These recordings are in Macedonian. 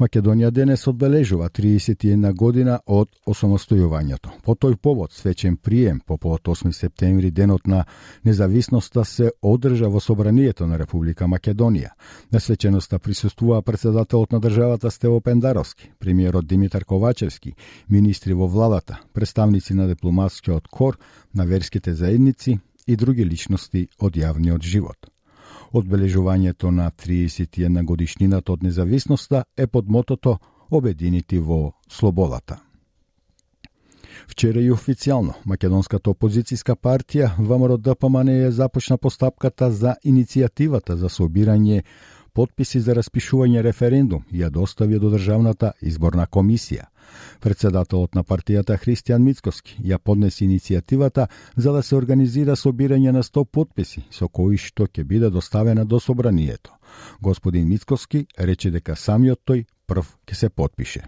Македонија денес одбележува 31 година од осамостојувањето. По тој повод свечен прием по повод 8 септември денот на независноста се одржа во собранието на Република Македонија. На свеченоста присуствува председателот на државата Стево Пендаровски, премиерот Димитар Ковачевски, министри во владата, представници на дипломатскиот кор, на верските заедници и други личности од јавниот живот. Одбележувањето на 31 годишнината од независноста е под мотото Обединити во слободата. Вчера и официјално македонската опозицијска партија ВМРО ДПМН е започна постапката за иницијативата за собирање подписи за распишување референдум и ја достави до Државната изборна комисија. Председателот на партијата Христијан Мицкоски ја поднесе иницијативата за да се организира собирање на 100 подписи со кои што ќе биде доставена до собранието. Господин Мицкоски рече дека самиот тој прв ќе се подпише.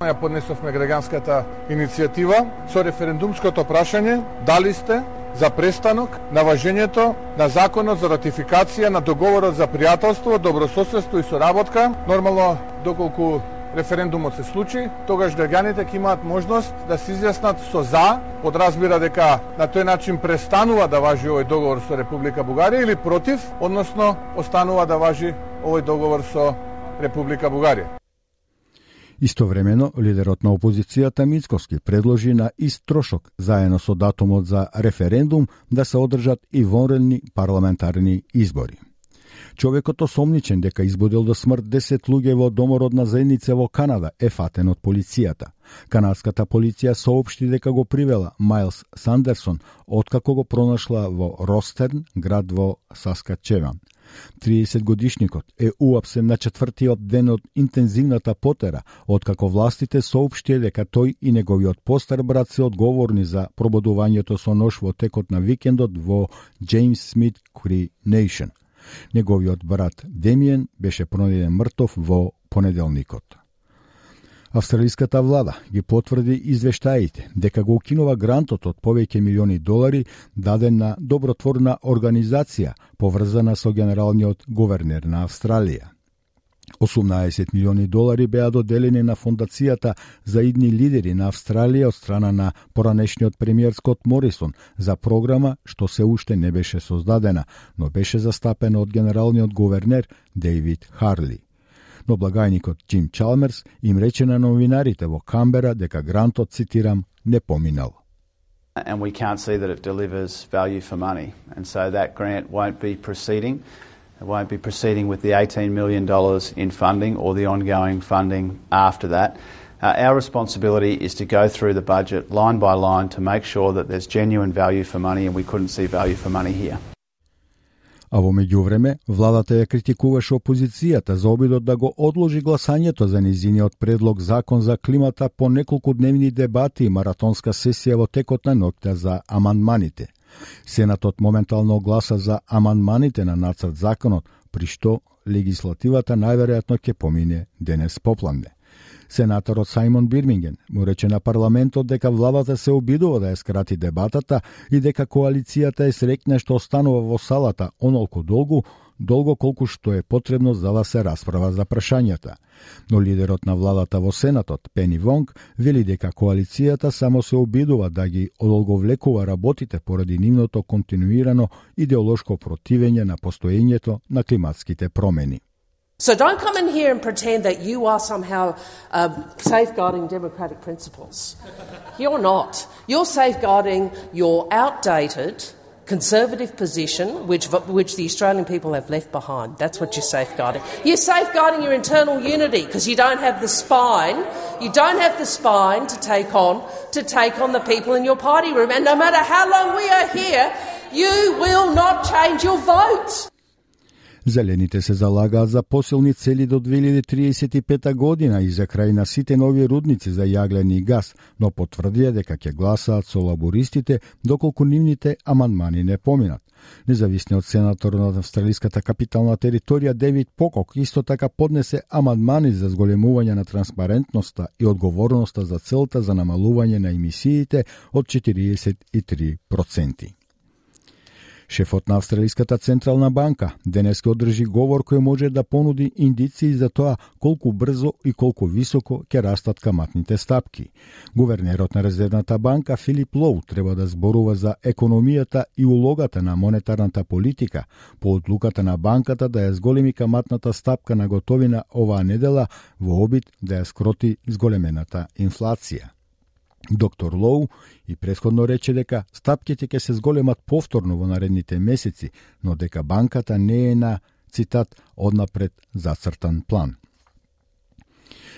Ја поднесовме граѓанската иницијатива со референдумското прашање дали сте за престанок на важењето на законот за ратификација на договорот за пријателство, добрососедство и соработка. Нормално, доколку референдумот се случи, тогаш граѓаните ќе имаат можност да се изјаснат со за, подразбира дека на тој начин престанува да важи овој договор со Република Бугарија или против, односно останува да важи овој договор со Република Бугарија. Истовремено, лидерот на опозицијата Мицковски предложи на ист трошок, заедно со датумот за референдум, да се одржат и вонредни парламентарни избори. Човекот осомничен дека избудил до смрт 10 луѓе во домородна заедница во Канада е фатен од полицијата. Канадската полиција соопшти дека го привела Майлс Сандерсон откако го пронашла во Ростерн, град во Саскачеван. 30 годишникот е уапсен на четвртиот ден од интензивната потера, откако властите соопштија дека тој и неговиот постар брат се одговорни за прободувањето со нож во текот на викендот во Джеймс Смит Кри Нейшн. Неговиот брат Демиен беше пронајден мртов во понеделникот. Австралиската влада ги потврди извештаите дека го укинува грантот од повеќе милиони долари даден на добротворна организација поврзана со генералниот говернер на Австралија. 18 милиони долари беа доделени на фондацијата за идни лидери на Австралија од страна на поранешниот премиер Скот Морисон за програма што се уште не беше создадена, но беше застапена од генералниот гувернер Дейвид Харли. Но благајникот Джим Чалмерс им рече на новинарите во Камбера дека грантот, цитирам, не поминал. And we can't see that it delivers value for money. And so that grant won't be proceeding. It won't be proceeding with the $18 million in funding or the ongoing funding after that. Uh, our responsibility is to go through the budget line by line to make sure that there's genuine value for money, and we couldn't see value for money here. А во меѓувреме, владата ја критикуваше опозицијата за обидот да го одложи гласањето за низиниот предлог закон за климата по неколку дневни дебати и маратонска сесија во текот на ноќта за амандманите. Сенатот моментално гласа за амандманите на нацрт законот, при што легислативата најверојатно ќе помине денес попладне. Сенаторот Саймон Бирминген му рече на парламентот дека владата се обидува да ја скрати дебатата и дека коалицијата е срекне што останува во салата онолку долгу долго колку што е потребно за да се расправа за прашањата. Но лидерот на владата во Сенатот, Пени Вонг, вели дека коалицијата само се обидува да ги одолговлекува работите поради нивното континуирано идеолошко противење на постоењето на климатските промени. So don't come in here and pretend that you are somehow uh, safeguarding democratic principles. You're not. You're safeguarding your outdated, conservative position, which, which the Australian people have left behind. That's what you're safeguarding. You're safeguarding your internal unity because you don't have the spine. You don't have the spine to take on to take on the people in your party room. And no matter how long we are here, you will not change your vote. Зелените се залагаат за посилни цели до 2035 година и за крај на сите нови рудници за јаглен и газ, но потврдија дека ќе гласаат со лабористите доколку нивните аманмани не поминат. Независниот сенатор на австралиската капитална територија Девид Покок исто така поднесе амандмани за зголемување на транспарентноста и одговорноста за целта за намалување на емисиите од 43%. Шефот на Австралиската централна банка денес ке одржи говор кој може да понуди индиции за тоа колку брзо и колку високо ќе растат каматните стапки. Гувернерот на Резервната банка Филип Лоу треба да зборува за економијата и улогата на монетарната политика по одлуката на банката да ја зголеми каматната стапка на готовина оваа недела во обид да ја скроти зголемената инфлација. Доктор Лоу и предходно рече дека стапките ќе се зголемат повторно во наредните месеци, но дека банката не е на, цитат, однапред зацртан план.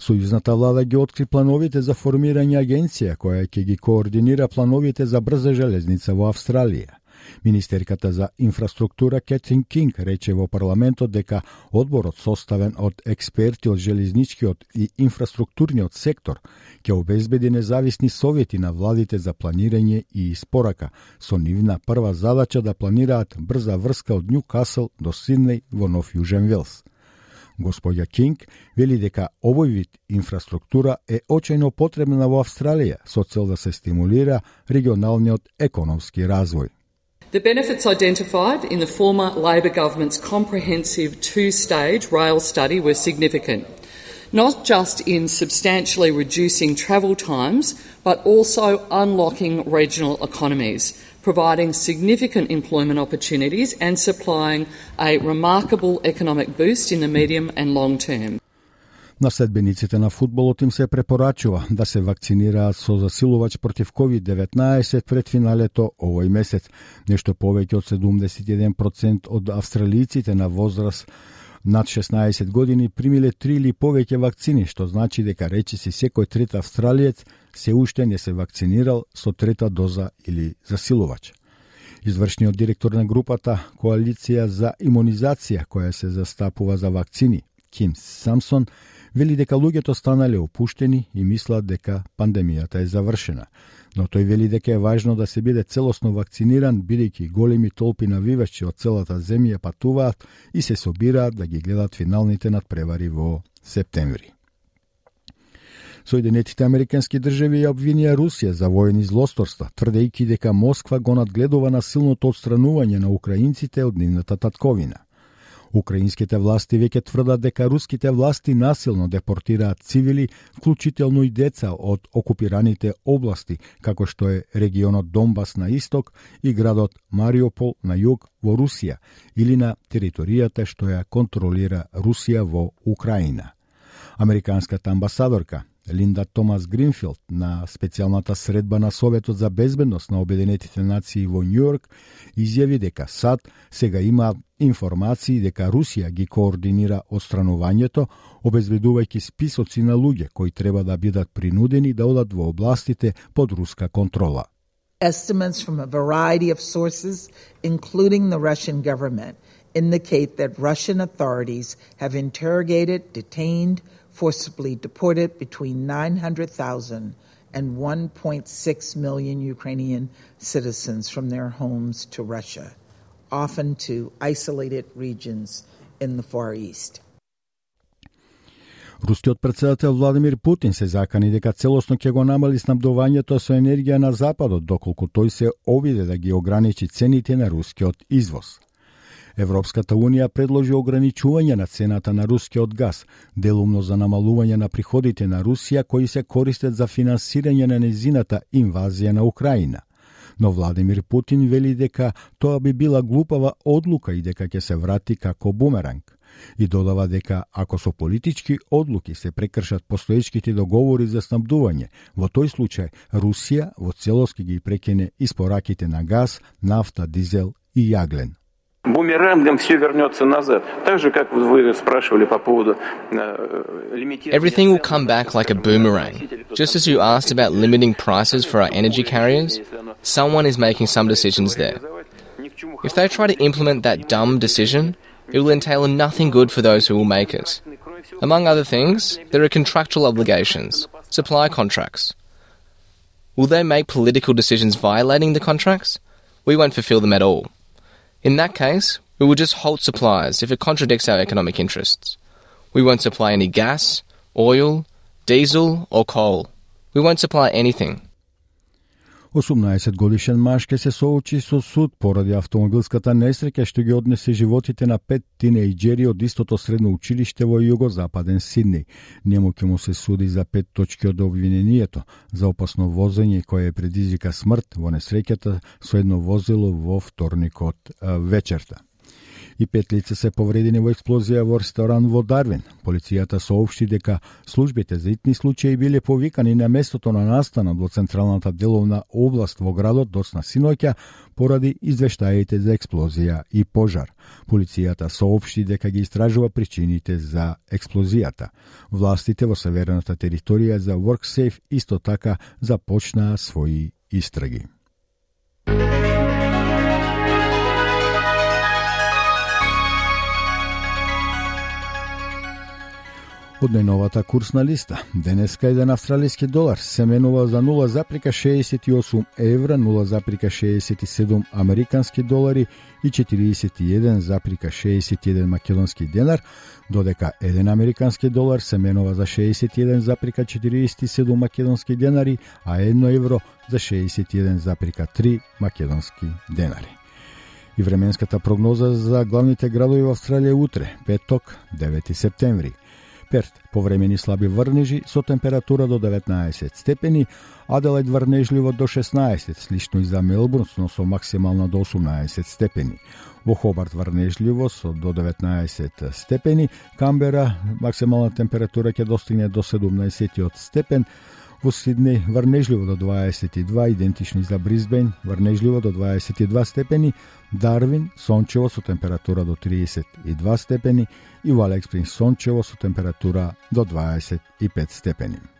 Сојузната влада ги откри плановите за формирање агенција која ќе ги координира плановите за брза железница во Австралија. Министерката за инфраструктура Кетрин Кинг рече во парламентот дека одборот составен од експерти од железничкиот и инфраструктурниот сектор ќе обезбеди независни совети на владите за планирање и испорака, со нивна прва задача да планираат брза врска од Ньюкасл до Сиднеј во Нов Јужен Велс. Господја Кинг вели дека овој вид инфраструктура е очајно потребна во Австралија со цел да се стимулира регионалниот економски развој. The benefits identified in the former Labor government's comprehensive two stage rail study were significant, not just in substantially reducing travel times, but also unlocking regional economies, providing significant employment opportunities and supplying a remarkable economic boost in the medium and long term. На следбениците на фудбалот им се препорачува да се вакцинираат со засилувач против COVID-19 пред финалето овој месец. Нешто повеќе од 71% од австралиците на возраст над 16 години примиле три или повеќе вакцини, што значи дека речиси секој трет австралиец се уште не се вакцинирал со трета доза или засилувач. Извршниот директор на групата Коалиција за имунизација, која се застапува за вакцини, Ким Самсон, вели дека луѓето станале опуштени и мислат дека пандемијата е завршена. Но тој вели дека е важно да се биде целосно вакциниран, бидејќи големи толпи навивачи од целата земја патуваат и се собираат да ги гледат финалните надпревари во септември. Соединетите Американски држави ја обвинија Русија за воени злосторства, тврдејќи дека Москва го надгледува насилното отстранување на украинците од нивната татковина. Украинските власти веќе тврдат дека руските власти насилно депортираат цивили, вклучително и деца од окупираните области, како што е регионот Донбас на исток и градот Мариопол на југ во Русија или на територијата што ја контролира Русија во Украина. Американската амбасадорка Линда Томас Гринфилд на специјалната средба на Советот за безбедност на Обединетите нации во Њујорк изјави дека САД сега има информации дека Русија ги координира отстранувањето, обезбедувајќи списоци на луѓе кои треба да бидат принудени да одат во областите под руска контрола. Estimates from a variety of sources, including the Russian government, indicate that Russian authorities have interrogated, detained, forcibly deported between 900,000 and 1.6 million Ukrainian citizens from their homes to Russia, often to isolated regions in the Far East. Рускиот председател Владимир Путин се закани дека целосно ќе го намали снабдувањето со енергија на Западот, доколку тој се обиде да ги ограничи цените на рускиот извоз. Европската Унија предложи ограничување на цената на рускиот газ, делумно за намалување на приходите на Русија кои се користат за финансирање на незината инвазија на Украина. Но Владимир Путин вели дека тоа би била глупава одлука и дека ќе се врати како бумеранг. И додава дека ако со политички одлуки се прекршат постоечките договори за снабдување, во тој случај Русија во целоски ги прекине испораките на газ, нафта, дизел и јаглен. бумерангом все вернется назад. Так же, как вы спрашивали по поводу Everything will come back like a boomerang. Just as you asked about limiting prices for our energy carriers, someone is making some decisions there. If they try to implement that dumb decision, it will entail nothing good for those who will make it. Among other things, there are contractual obligations, supply contracts. Will they make political decisions violating the contracts? We won't fulfil them at all. In that case, we will just halt supplies if it contradicts our economic interests. We won't supply any gas, oil, diesel, or coal. We won't supply anything. 18 годишен маж ке се соочи со суд поради автомобилската несреќа што ги однесе животите на пет тинејџери од истото средно училиште во југозападен Сидни. Нему ќе му се суди за пет точки од обвинението за опасно возење кое предизвика смрт во несреќата со едно возило во вторникот вечерта и пет лица се повредени во експлозија во ресторан во Дарвин. Полицијата соопшти дека службите за итни случаи биле повикани на местото на настанот во централната деловна област во градот досна синоќа поради извештаите за експлозија и пожар. Полицијата соопшти дека ги истражува причините за експлозијата. Властите во северната територија за WorkSafe исто така започнаа своји истраги. Од најновата курсна листа, денеска еден австралиски долар. Се менува за 0,68 евра, 0,67 американски долари и 41,61 македонски денар, додека еден американски долар се менува за 61,47 македонски денари, а едно евро за 61,3 македонски денари. И временската прогноза за главните градови во Австралија утре, петок, 9 септември – Перт повремени слаби врнежи со температура до 19 степени, Аделајд врнежливо до 16, слично и за Мелбурн, но со максимално до 18 степени. Во Хобарт врнежливо со до 19 степени, Камбера максимална температура ќе достигне до 17 степен, Во Сиднеј врнежливо до 22, идентични за Бризбен, врнежливо до 22 степени, Дарвин сончево со температура до 32 степени и во Алекспринг сончево со температура до 25 степени.